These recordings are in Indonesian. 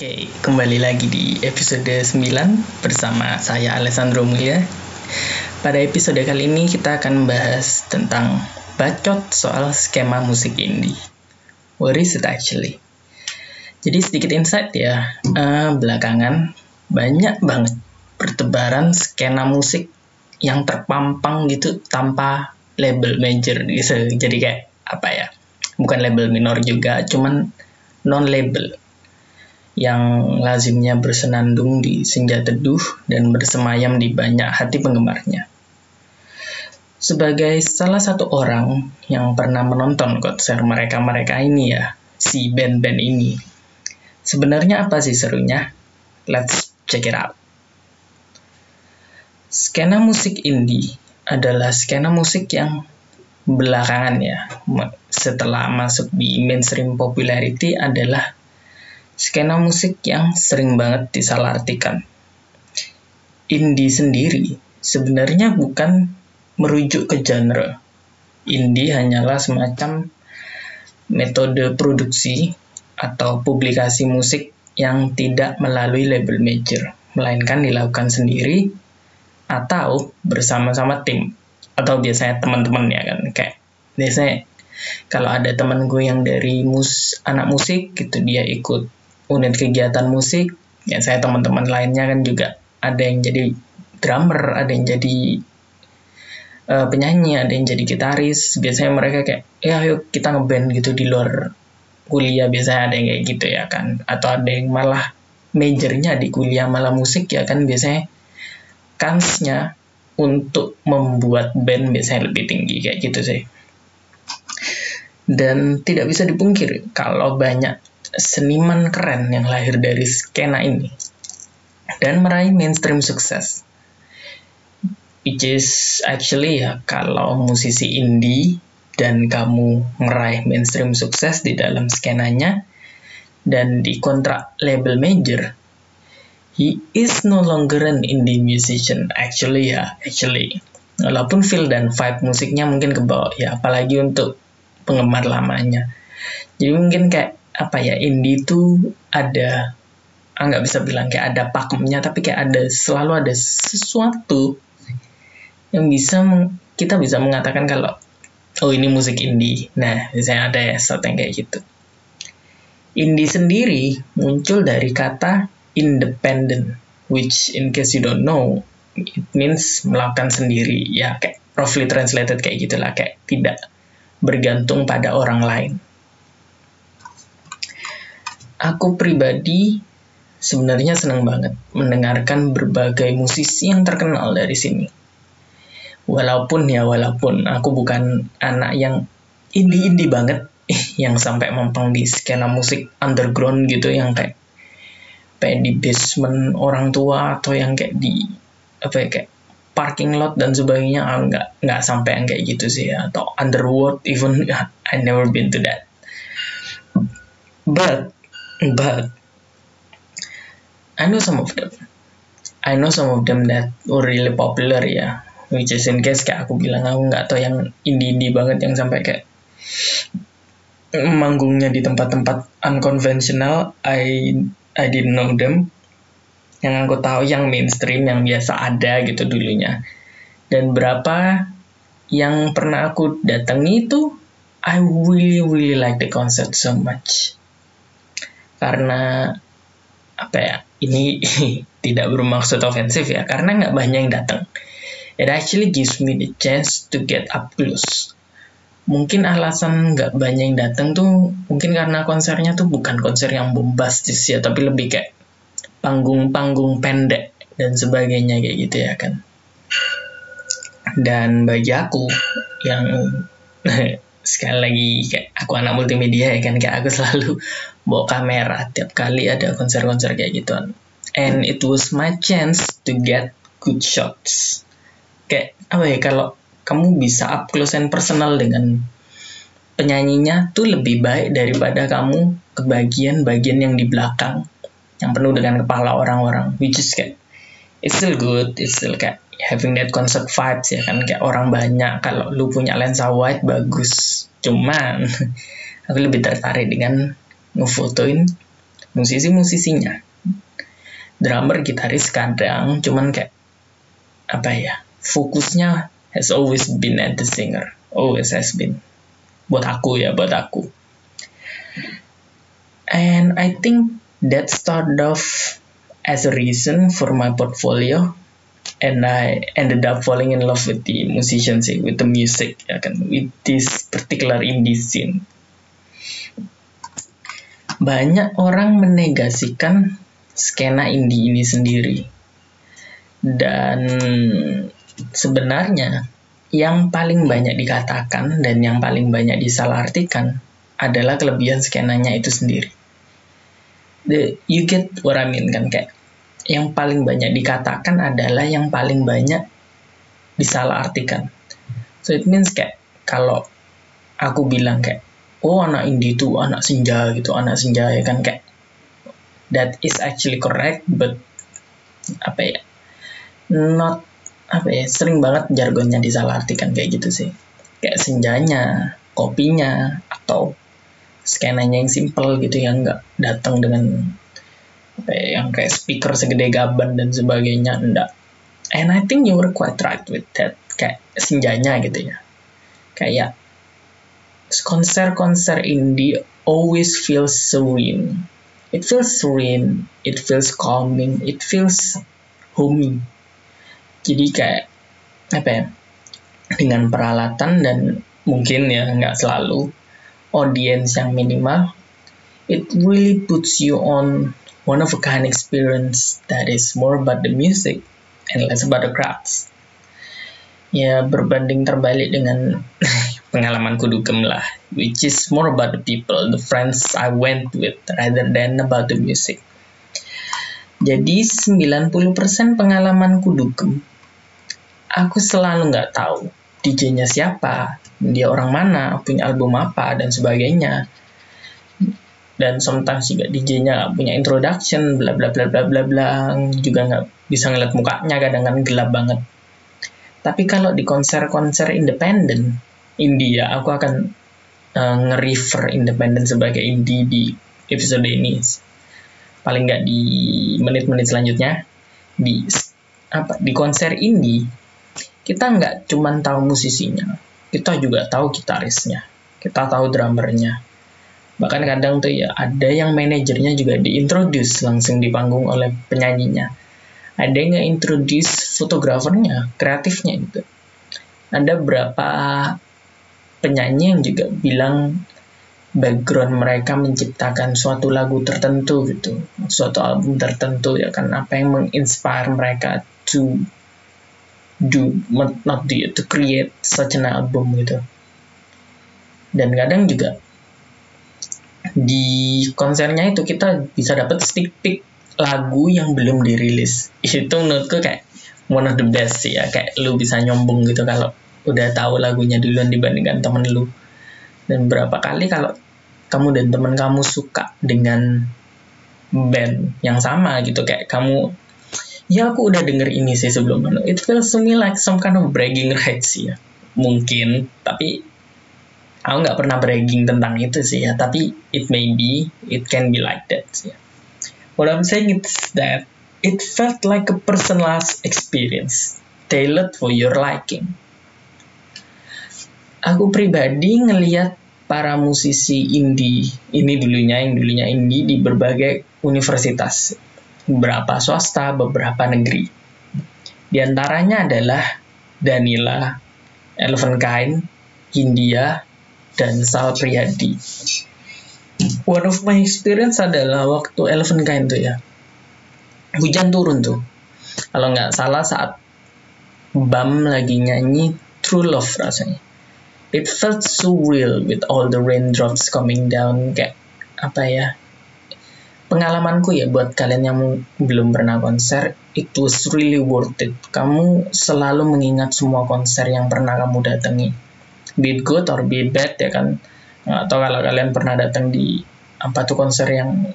Oke, kembali lagi di episode 9 bersama saya Alessandro Mulia. Pada episode kali ini kita akan membahas tentang bacot soal skema musik indie. What is it actually? Jadi sedikit insight ya, uh, belakangan banyak banget pertebaran skena musik yang terpampang gitu tanpa label major gitu. Jadi kayak apa ya? Bukan label minor juga, cuman non label yang lazimnya bersenandung di senja teduh dan bersemayam di banyak hati penggemarnya. Sebagai salah satu orang yang pernah menonton konser mereka-mereka ini ya, si band-band ini, sebenarnya apa sih serunya? Let's check it out. Skena musik indie adalah skena musik yang belakangan ya, setelah masuk di mainstream popularity adalah skena musik yang sering banget disalahartikan. Indie sendiri sebenarnya bukan merujuk ke genre. Indie hanyalah semacam metode produksi atau publikasi musik yang tidak melalui label major, melainkan dilakukan sendiri atau bersama-sama tim atau biasanya teman-teman ya kan kayak biasanya kalau ada teman gue yang dari mus anak musik gitu dia ikut unit kegiatan musik ya saya teman-teman lainnya kan juga. Ada yang jadi drummer ada yang jadi uh, penyanyi ada yang jadi gitaris. Biasanya mereka kayak ya yuk kita ngeband gitu di luar kuliah. Biasanya ada yang kayak gitu ya kan. Atau ada yang malah majornya di kuliah malah musik ya kan. Biasanya kansnya untuk membuat band biasanya lebih tinggi kayak gitu sih. Dan tidak bisa dipungkiri kalau banyak seniman keren yang lahir dari skena ini dan meraih mainstream sukses. Which is actually ya kalau musisi indie dan kamu meraih mainstream sukses di dalam skenanya dan di kontrak label major, he is no longer an indie musician actually ya actually. Walaupun feel dan vibe musiknya mungkin kebawa ya apalagi untuk penggemar lamanya. Jadi mungkin kayak apa ya indie itu ada ah, nggak bisa bilang kayak ada pakemnya tapi kayak ada selalu ada sesuatu yang bisa kita bisa mengatakan kalau oh ini musik indie. Nah misalnya ada ya sesuatu yang kayak gitu. Indie sendiri muncul dari kata independent which in case you don't know it means melakukan sendiri. Ya kayak roughly translated kayak gitulah kayak tidak bergantung pada orang lain aku pribadi sebenarnya senang banget mendengarkan berbagai musisi yang terkenal dari sini. Walaupun ya walaupun aku bukan anak yang indie-indie banget yang sampai mempeng di skena musik underground gitu yang kayak kayak di basement orang tua atau yang kayak di apa ya kayak parking lot dan sebagainya nggak nggak sampai yang kayak gitu sih ya. atau underworld even I never been to that but but I know some of them. I know some of them that were really popular ya. Which is in case kayak aku bilang aku nggak tahu yang indie-indie banget yang sampai kayak manggungnya di tempat-tempat unconventional. I I didn't know them. Yang aku tahu yang mainstream yang biasa ada gitu dulunya. Dan berapa yang pernah aku datangi itu I really really like the concert so much karena apa ya ini tidak bermaksud ofensif ya karena nggak banyak yang datang. It actually gives me the chance to get up close. Mungkin alasan nggak banyak yang datang tuh mungkin karena konsernya tuh bukan konser yang bombastis ya tapi lebih kayak panggung-panggung pendek dan sebagainya kayak gitu ya kan. Dan bagi aku yang sekali lagi kayak aku anak multimedia ya kan kayak aku selalu bawa kamera. Tiap kali ada konser-konser kayak gitu and it was my chance to get good shots. Kayak apa ya kalau kamu bisa up close and personal dengan penyanyinya tuh lebih baik daripada kamu ke bagian-bagian yang di belakang yang penuh dengan kepala orang-orang. Which is kayak it's still good it's still kayak having that concert vibes ya kan. Kayak orang banyak kalau lu punya lensa wide bagus. Cuman aku lebih tertarik dengan ngefotoin musisi-musisinya. Drummer gitaris kadang cuman kayak apa ya fokusnya has always been at the singer. Always has been. Buat aku ya buat aku. And I think that started off as a reason for my portfolio and I ended up falling in love with the musicianship, with the music, ya kan, with this particular indie scene. Banyak orang menegasikan skena indie ini sendiri. Dan sebenarnya yang paling banyak dikatakan dan yang paling banyak disalahartikan adalah kelebihan skenanya itu sendiri. The, you get what I mean kan kayak yang paling banyak dikatakan adalah yang paling banyak disalahartikan. So it means kayak kalau aku bilang kayak oh anak indie itu anak senja gitu, anak senja ya kan kayak that is actually correct but apa ya not apa ya sering banget jargonnya disalahartikan kayak gitu sih kayak senjanya kopinya atau skenanya yang simple gitu yang nggak datang dengan yang kayak speaker segede gaban dan sebagainya enggak and I think you were quite right with that kayak senjanya gitu ya. Kayak konser-konser indie always feels serene. It feels serene it feels calming it feels homey. Jadi kayak apa ya dengan peralatan dan mungkin ya nggak selalu audience yang minimal it really puts you on one of a kind experience that is more about the music and less about the crowds. Ya berbanding terbalik dengan pengalamanku dugem lah, which is more about the people, the friends I went with rather than about the music. Jadi 90% pengalamanku dugem, aku selalu nggak tahu DJ-nya siapa, dia orang mana, punya album apa, dan sebagainya dan sometimes juga DJ-nya nggak punya introduction bla bla bla bla bla bla juga nggak bisa ngeliat mukanya kadang kan gelap banget. Tapi kalau di konser-konser independen India aku akan uh, nge-refer independen sebagai indie di episode ini. Paling nggak di menit-menit selanjutnya. Di apa di konser indie kita nggak cuman tahu musisinya kita juga tahu gitarisnya kita tahu drummernya bahkan kadang tuh ya ada yang manajernya juga diintroduce langsung di panggung oleh penyanyinya. Ada yang introduce fotografernya kreatifnya gitu. Ada berapa penyanyi yang juga bilang background mereka menciptakan suatu lagu tertentu gitu. Suatu album tertentu ya kan apa yang menginspire mereka to do not do to create such an album gitu. Dan kadang juga di konsernya itu kita bisa dapat stick pick lagu yang belum dirilis. Itu menurutku kayak one of the best sih ya. Kayak lu bisa nyombong gitu kalau udah tahu lagunya duluan dibandingkan temen lu. Dan berapa kali kalau kamu dan temen kamu suka dengan band yang sama gitu kayak kamu ya aku udah denger ini sih sebelum. It feels to me like some kind of bragging rights ya. Mungkin tapi aku nggak pernah bragging tentang itu sih ya tapi it may be it can be like that sih ya. what I'm saying is that it felt like a personalized experience tailored for your liking. Aku pribadi ngelihat para musisi indie ini dulunya yang dulunya indie di berbagai universitas. Beberapa swasta beberapa negeri. Di antaranya adalah Danila Eleven Kind India dan Sal Priyadi. One of my experience adalah waktu Eleven Kind tuh ya. Hujan turun tuh. Kalau nggak salah saat Bam lagi nyanyi True Love rasanya. It felt so real with all the raindrops coming down kayak apa ya pengalamanku ya buat kalian yang belum pernah konser it was really worth it kamu selalu mengingat semua konser yang pernah kamu datangi be good or be bad ya kan? Atau kalau kalian pernah datang di apa tuh konser yang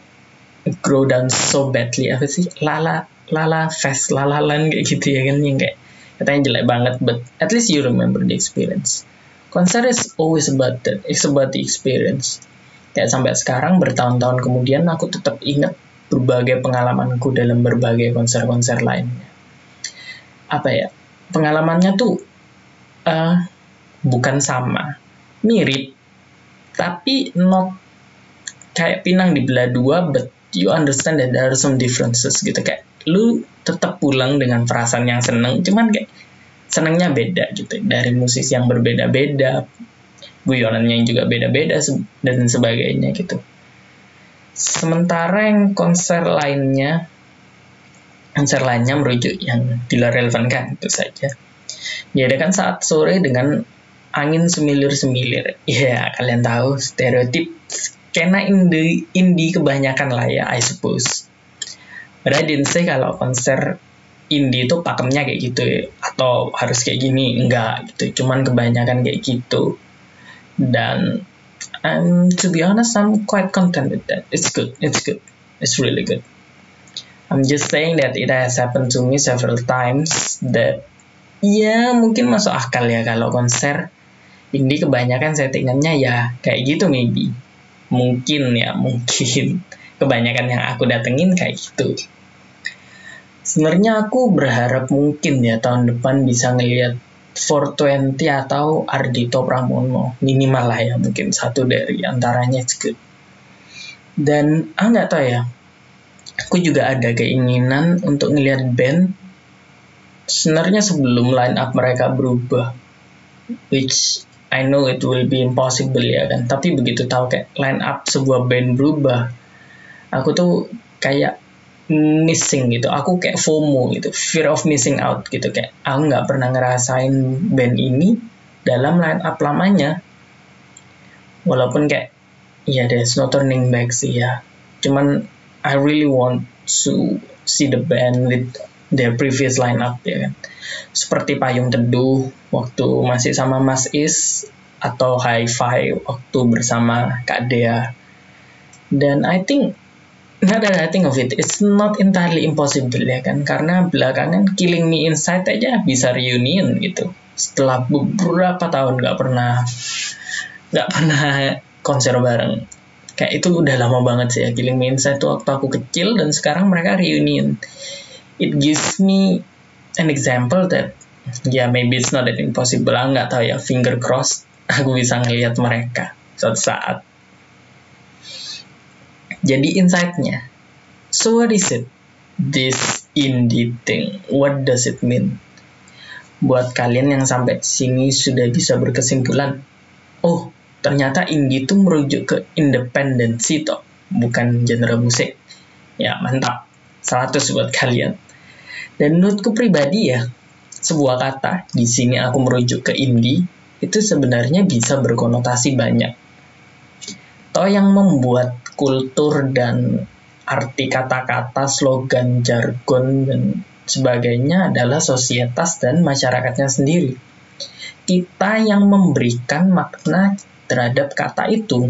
grow down so badly apa sih? Lala lala fest lala land kayak gitu ya kan yang kayak katanya jelek banget but at least you remember the experience. Konser is always about that it's about the experience. Kayak sampai sekarang bertahun-tahun kemudian aku tetap ingat berbagai pengalamanku dalam berbagai konser-konser lainnya. Apa ya? Pengalamannya tuh uh, bukan sama. Mirip. Tapi not kayak pinang dibelah dua but you understand that there are some differences gitu. Kayak lu tetap pulang dengan perasaan yang seneng cuman kayak senengnya beda gitu. Dari musisi yang berbeda-beda guyonannya juga beda-beda dan sebagainya gitu. Sementara yang konser lainnya konser lainnya merujuk yang tidak relevan kan itu saja. Kan saat sore dengan angin semilir-semilir ya kalian tahu stereotip skena indie indie kebanyakan lah ya I suppose Padahal didn't say kalau konser indie itu pakemnya kayak gitu ya. Atau harus kayak gini. Enggak gitu. Cuman kebanyakan kayak gitu. Dan um, to be honest, I'm quite content with that. It's good. It's good. It's really good. I'm just saying that it has happened to me several times that ya mungkin masuk akal ya kalau konser indie kebanyakan settingannya ya kayak gitu maybe. Mungkin ya mungkin. Kebanyakan yang aku datengin kayak gitu. Sebenarnya aku berharap mungkin ya tahun depan bisa ngelihat 420 atau Ardito Pramono. Minimal lah ya mungkin satu dari antaranya good. Dan ah nggak tahu ya. Aku juga ada keinginan untuk ngelihat band. Sebenarnya sebelum line up mereka berubah which I know it will be impossible ya kan? Tapi begitu tahu kayak line up sebuah band berubah aku tuh kayak missing gitu. Aku kayak FOMO gitu fear of missing out gitu. Kayak aku nggak pernah ngerasain band ini dalam line up lamanya. Walaupun kayak ya there's no turning back sih ya. Cuman I really want to see the band with their previous lineup ya kan seperti Payung Teduh waktu masih sama Mas Is atau Hi-Fi waktu bersama Kak Dea dan I think Nah, that I think of it, it's not entirely impossible ya kan, karena belakangan Killing Me Inside aja bisa reunion gitu. Setelah beberapa tahun nggak pernah nggak pernah konser bareng. Kayak itu udah lama banget sih ya Killing Me Inside tuh waktu aku kecil dan sekarang mereka reunion. It gives me an example that ya yeah, maybe it's not that impossible. Aku nggak tahu ya, finger cross aku bisa ngelihat mereka suatu saat. Jadi insight-nya. So what is it? This indie thing. What does it mean? Buat kalian yang sampai sini sudah bisa berkesimpulan, oh ternyata indie itu merujuk ke independensi toh, bukan genre musik. Ya mantap, 100 buat kalian. Dan menurutku pribadi ya, sebuah kata di sini aku merujuk ke indie itu sebenarnya bisa berkonotasi banyak. Toh yang membuat kultur dan arti kata-kata, slogan, jargon, dan sebagainya adalah sosietas dan masyarakatnya sendiri. Kita yang memberikan makna terhadap kata itu,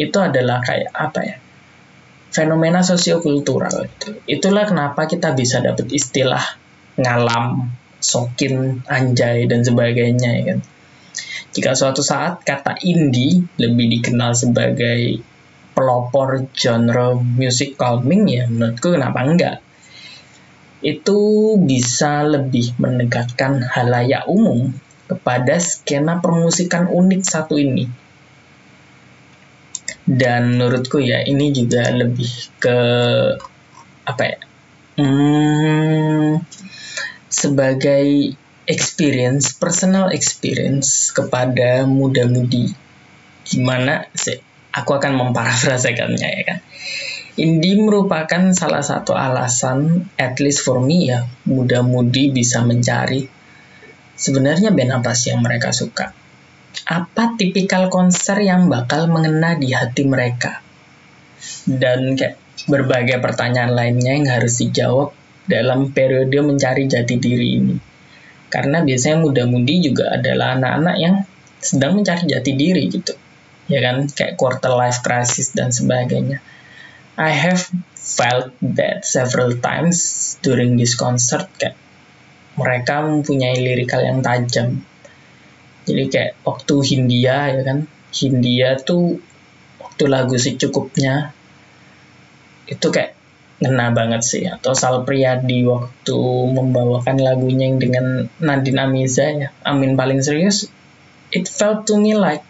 itu adalah kayak apa ya? Fenomena sosiokultural. Itu. Itulah kenapa kita bisa dapat istilah ngalam, sokin, anjay, dan sebagainya. Ya kan? Jika suatu saat kata indie lebih dikenal sebagai pelopor genre musik calming ya menurutku kenapa enggak itu bisa lebih menegakkan halayak umum kepada skena permusikan unik satu ini dan menurutku ya ini juga lebih ke apa ya hmm, sebagai experience personal experience kepada muda-mudi gimana sih aku akan memparafrasekannya ya kan. Indie merupakan salah satu alasan, at least for me ya, muda-mudi bisa mencari sebenarnya band apa sih yang mereka suka. Apa tipikal konser yang bakal mengena di hati mereka. Dan kayak berbagai pertanyaan lainnya yang harus dijawab dalam periode mencari jati diri ini. Karena biasanya muda-mudi juga adalah anak-anak yang sedang mencari jati diri gitu ya kan kayak quarter life crisis dan sebagainya I have felt that several times during this concert kayak mereka mempunyai lirikal yang tajam jadi kayak waktu Hindia ya kan? Hindia tuh waktu lagu secukupnya itu kayak ngena banget sih. Atau Sal Priadi waktu membawakan lagunya yang dengan Nadine Amiza ya. Amin paling serius it felt to me like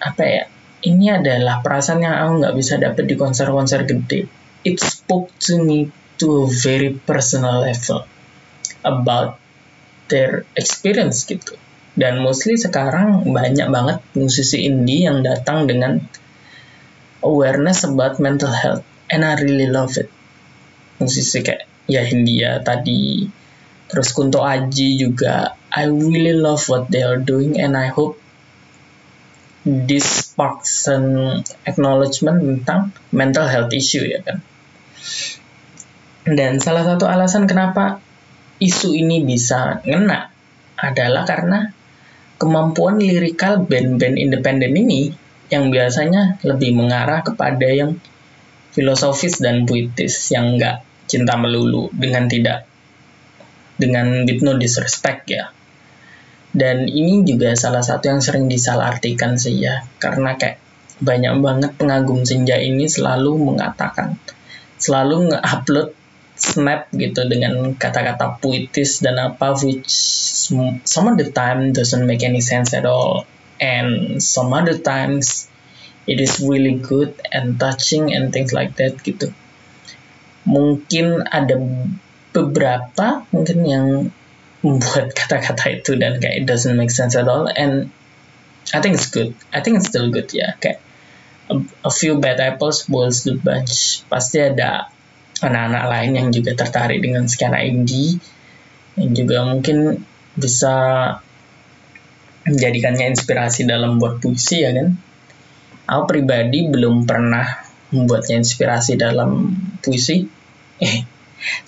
apa ya ini adalah perasaan yang aku nggak bisa dapet di konser-konser gede. It spoke to me to a very personal level about their experience gitu dan mostly sekarang banyak banget musisi indie yang datang dengan awareness about mental health. And I really love it. Musisi kayak ya Hindia tadi. Terus Kunto Aji juga. I really love what they are doing and I hope this sparks an acknowledgement tentang mental health issue ya kan? Dan salah satu alasan kenapa isu ini bisa ngena adalah karena kemampuan lirikal band-band independen ini yang biasanya lebih mengarah kepada yang filosofis dan puitis yang nggak cinta melulu dengan tidak dengan with no disrespect ya. Dan ini juga salah satu yang sering disalahartikan sih ya karena kayak banyak banget pengagum senja ini selalu mengatakan selalu nge-upload snap gitu dengan kata-kata puitis dan apa which some of the time doesn't make any sense at all. And some other times it is really good and touching and things like that gitu. Mungkin ada beberapa mungkin yang membuat kata-kata itu dan kayak it doesn't make sense at all. And I think it's good. I think it's still good ya. Kayak a, a few bad apples spoils the bunch. Pasti ada anak-anak lain yang juga tertarik dengan skena indie yang juga mungkin bisa menjadikannya inspirasi dalam buat puisi ya kan aku pribadi belum pernah membuatnya inspirasi dalam puisi. Eh,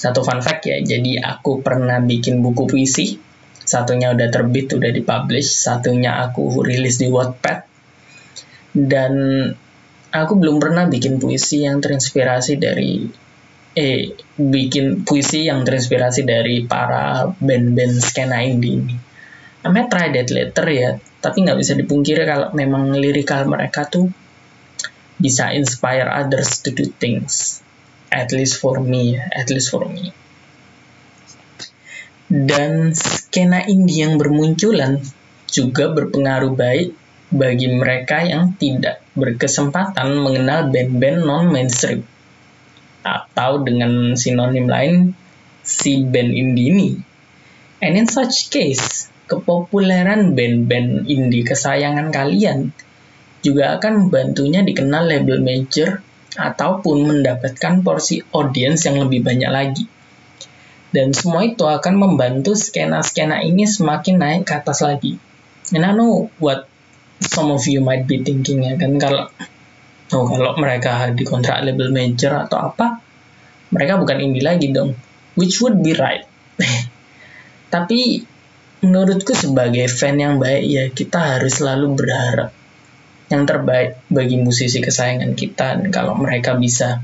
satu fun fact ya, jadi aku pernah bikin buku puisi. Satunya udah terbit, udah dipublish. Satunya aku rilis di Wattpad. Dan aku belum pernah bikin puisi yang terinspirasi dari eh bikin puisi yang terinspirasi dari para band-band skena indie ini. Might try that later ya, tapi nggak bisa dipungkiri kalau memang lirikal mereka tuh bisa inspire others to do things. At least for me at least for me. Dan skena indie yang bermunculan juga berpengaruh baik bagi mereka yang tidak berkesempatan mengenal band-band non-mainstream atau dengan sinonim lain si band indie ini. And in such case, kepopuleran band-band indie kesayangan kalian juga akan membantunya dikenal label major ataupun mendapatkan porsi audiens yang lebih banyak lagi. Dan semua itu akan membantu skena-skena ini semakin naik ke atas lagi. And I know what some of you might be thinking ya kan kalau oh kalau mereka dikontrak label major atau apa, mereka bukan indie lagi dong. Which would be right. Tapi menurutku sebagai fan yang baik ya kita harus selalu berharap yang terbaik bagi musisi kesayangan kita dan kalau mereka bisa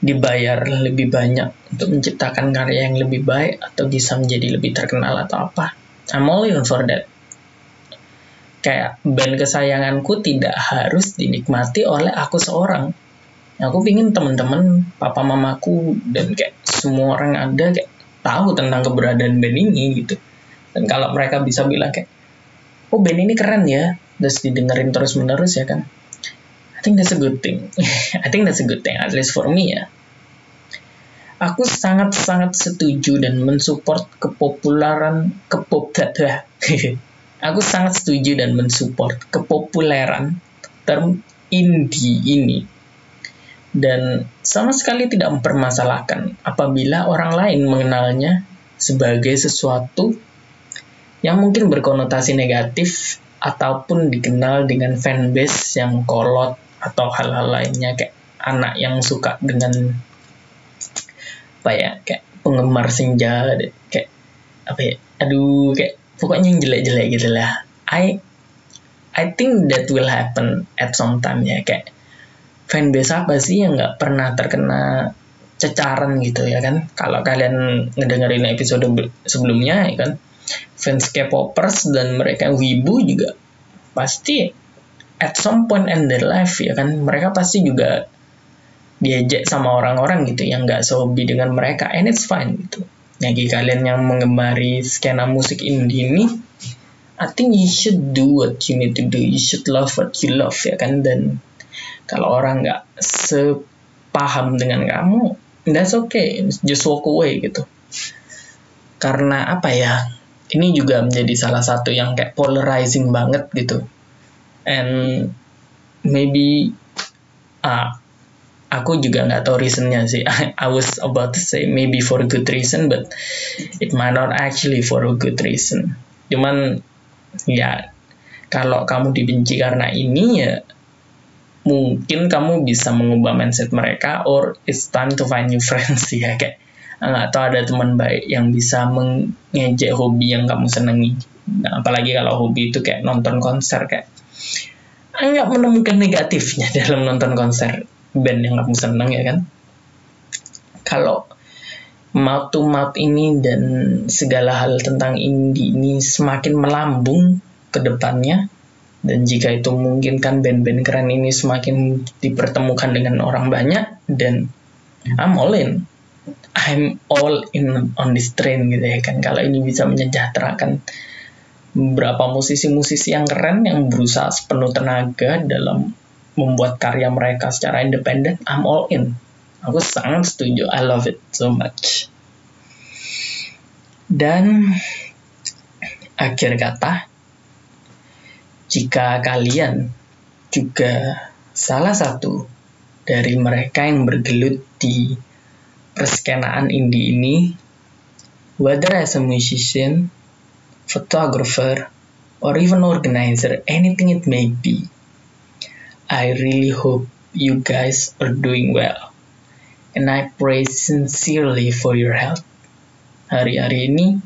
dibayar lebih banyak untuk menciptakan karya yang lebih baik atau bisa menjadi lebih terkenal atau apa I'm all in for that kayak band kesayanganku tidak harus dinikmati oleh aku seorang. Aku pingin temen-temen papa mamaku dan kayak semua orang ada kayak tahu tentang keberadaan band ini gitu. Dan kalau mereka bisa bilang kayak oh band ini keren ya terus didengerin terus menerus ya kan. I think that's a good thing. I think that's a good thing at least for me ya. Aku sangat-sangat setuju dan mensupport kepopuleran kepop aku sangat setuju dan mensupport kepopuleran term indie ini. Dan sama sekali tidak mempermasalahkan apabila orang lain mengenalnya sebagai sesuatu yang mungkin berkonotasi negatif ataupun dikenal dengan fanbase yang kolot atau hal-hal lainnya kayak anak yang suka dengan apa ya kayak penggemar senja kayak apa ya aduh kayak pokoknya yang jelek-jelek gitu lah. I I think that will happen at some time ya. Kayak fanbase apa sih yang nggak pernah terkena cecaran gitu ya kan? Kalau kalian ngedengerin episode sebelumnya ya kan? Fans K-popers dan mereka wibu juga pasti at some point in their life ya kan? Mereka pasti juga diajak sama orang-orang gitu yang nggak sehobi dengan mereka and it's fine gitu bagi kalian yang mengemari skena musik indie ini I think you should do what you need to do. You should love what you love ya kan? Dan kalau orang nggak sepaham dengan kamu that's okay. Just walk away gitu. Karena apa ya? Ini juga menjadi salah satu yang kayak polarizing banget gitu. And maybe uh, aku juga nggak tahu reasonnya sih. I, I was about to say maybe for a good reason but it might not actually for a good reason. Cuman ya kalau kamu dibenci karena ini ya mungkin kamu bisa mengubah mindset mereka or it's time to find new friends ya kayak nggak tahu ada teman baik yang bisa mengejek hobi yang kamu senangi. Nah, apalagi kalau hobi itu kayak nonton konser kayak nggak menemukan negatifnya dalam nonton konser band yang kamu senang ya kan? Kalau mouth to mouth ini dan segala hal tentang indie ini semakin melambung ke depannya dan jika itu mungkin kan band-band keren ini semakin dipertemukan dengan orang banyak dan I'm all in. I'm all in on this train gitu ya kan? Kalau ini bisa menyejahterakan beberapa musisi-musisi yang keren yang berusaha sepenuh tenaga dalam membuat karya mereka secara independen I'm all in. Aku sangat setuju. I love it so much. Dan akhir kata jika kalian juga salah satu dari mereka yang bergelut di perskenaan indie ini, whether as a musician, photographer, or even organizer, anything it may be, I really hope you guys are doing well. And I pray sincerely for your health. Hari-hari ini,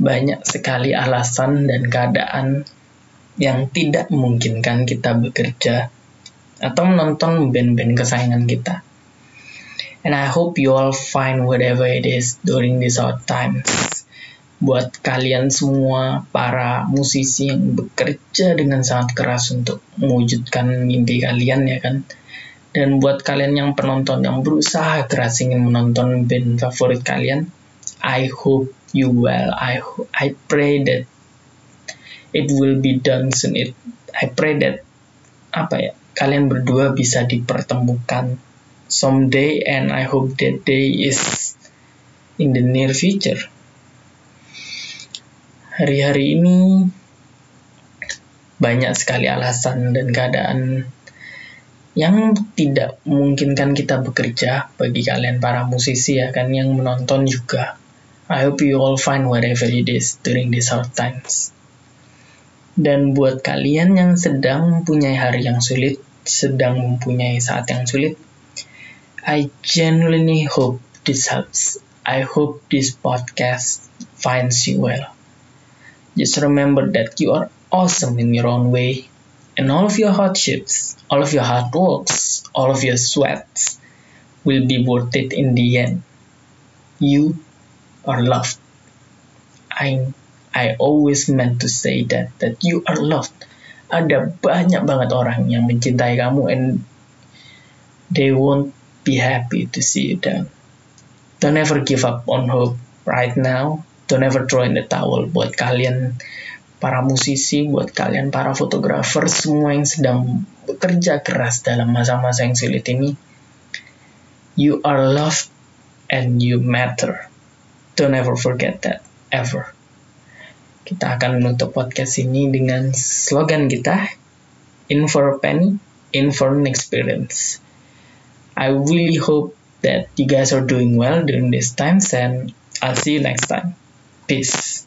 banyak sekali alasan dan keadaan yang tidak memungkinkan kita bekerja atau menonton band-band kesayangan kita. And I hope you all find whatever it is during these hard times. Buat kalian semua para musisi yang bekerja dengan sangat keras untuk mewujudkan mimpi kalian ya kan. Dan buat kalian yang penonton yang berusaha keras ingin menonton band favorit kalian, I hope you well. I I pray that it will be done soon. It I pray that apa ya kalian berdua bisa dipertemukan someday and I hope that day is in the near future. Hari-hari ini banyak sekali alasan dan keadaan yang tidak memungkinkan kita bekerja bagi kalian para musisi ya kan yang menonton juga. I hope you all find whatever it is during these hard times. Dan buat kalian yang sedang mempunyai hari yang sulit, sedang mempunyai saat yang sulit, I genuinely hope this helps. I hope this podcast finds you well. Just remember that you are awesome in your own way, and all of your hardships, all of your hard works, all of your sweats will be worth it in the end. You are loved. I I always meant to say that that you are loved. Ada banyak banget orang yang mencintai kamu and they won't be happy to see you down. Don't ever give up on hope right now. Don't ever throw in the towel buat kalian para musisi, buat kalian para fotografer, semua yang sedang bekerja keras dalam masa-masa yang sulit ini. You are loved and you matter. Don't ever forget that, ever. Kita akan menutup podcast ini dengan slogan kita, In for a penny, in for an experience. I really hope that you guys are doing well during this time and I'll see you next time. Peace.